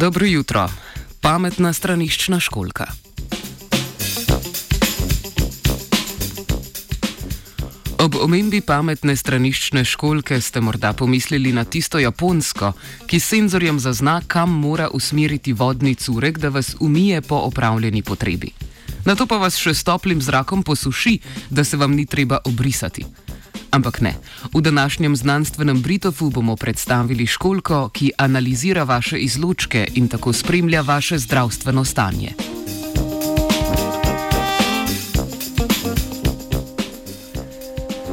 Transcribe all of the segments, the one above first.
Dobro jutro, pametna straniščna školka. Ob omembi pametne straniščne školke ste morda pomislili na tisto japonsko, ki s senzorjem zazna, kam mora usmeriti vodni curek, da vas umije po opravljeni potrebi. Na to pa vas še s toplim zrakom posuši, da se vam ni treba obrisati. Ampak ne, v današnjem znanstvenem Britofu bomo predstavili školko, ki analizira vaše izločke in tako spremlja vaše zdravstveno stanje.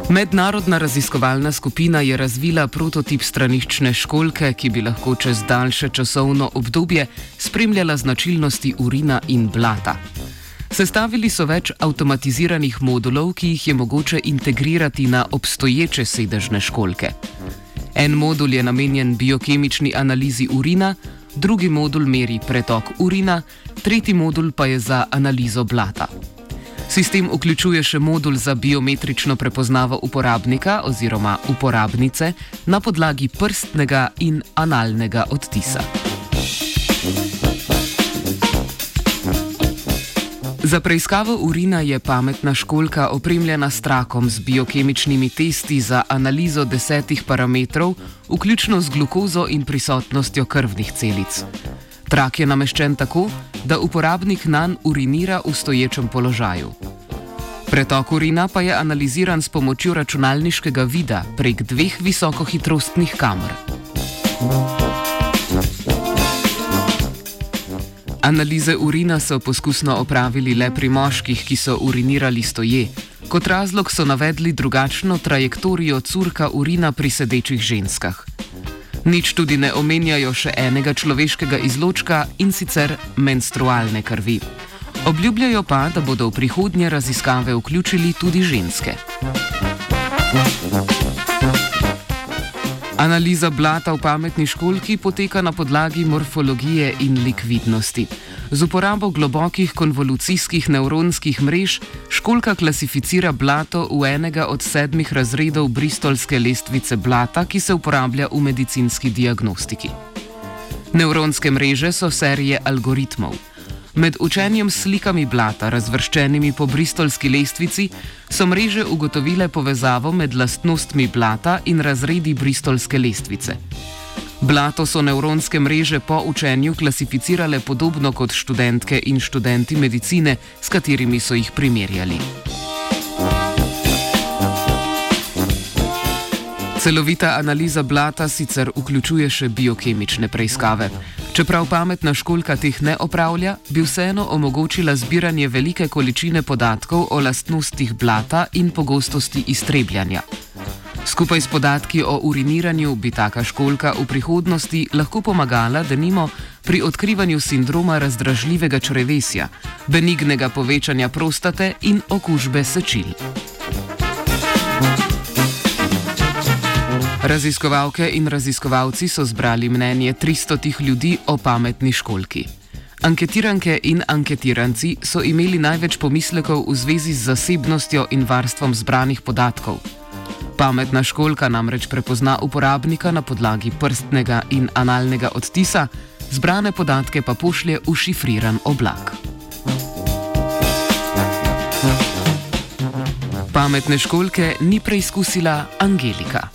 Mednarodna raziskovalna skupina je razvila prototip straniščne školke, ki bi lahko čez daljše časovno obdobje spremljala značilnosti urina in blata. Sestavili so več avtomatiziranih modulov, ki jih je mogoče integrirati na obstoječe sedežne školke. En modul je namenjen biokemični analizi urina, drugi modul meri pretok urina, tretji modul pa je za analizo blata. Sistem vključuje še modul za biometrično prepoznavo uporabnika oziroma uporabnice na podlagi prstnega in analnega odtisa. Za preiskavo urina je pametna školka opremljena s trakom z biokemičnimi testi za analizo desetih parametrov, vključno z glukozo in prisotnostjo krvnih celic. Trak je nameščen tako, da uporabnik nan urinira v stoječem položaju. Pretok urina pa je analiziran s pomočjo računalniškega vida prek dveh visokohitrostnih kamer. Analize urina so poskusno opravili le pri moških, ki so urinirali stoje. Kot razlog so navedli drugačno trajektorijo curka urina pri sedečih ženskah. Nič tudi ne omenjajo še enega človeškega izločka in sicer menstrualne krvi. Obljubljajo pa, da bodo v prihodnje raziskave vključili tudi ženske. Analiza blata v pametni školki poteka na podlagi morfologije in likvidnosti. Z uporabo globokih konvolucijskih nevronskih mrež školka klasificira blato v enega od sedmih razredov bristolske lestvice blata, ki se uporablja v medicinski diagnostiki. Nevronske mreže so serije algoritmov. Med učenjem s slikami blata, razvrščenimi po bristolski lestvici, so mreže ugotovile povezavo med lastnostmi blata in razredi bristolske lestvice. Blato so nevronske mreže po učenju klasificirale podobno kot študentke in študenti medicine, s katerimi so jih primerjali. Celovita analiza blata sicer vključuje še biokemične preiskave. Čeprav pametna školka teh ne opravlja, bi vseeno omogočila zbiranje velike količine podatkov o lastnostih blata in pogostosti iztrebljanja. Skupaj s podatki o uriniranju bi taka školka v prihodnosti lahko pomagala, da nimo pri odkrivanju sindroma razdražljivega črevesja, benignega povečanja prostate in okužbe sečil. Raziskovalke in raziskovalci so zbrali mnenje 300 ljudi o pametni školki. Anketiranke in anketiranci so imeli največ pomislekov v zvezi z zasebnostjo in varstvom zbranih podatkov. Pametna školka namreč prepozna uporabnika na podlagi prstnega in analnega odtisa, zbrane podatke pa pošlje v šifriran oblak. Pametne školke ni preizkusila Angelika.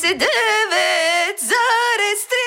десять, дев'ять, зараз три.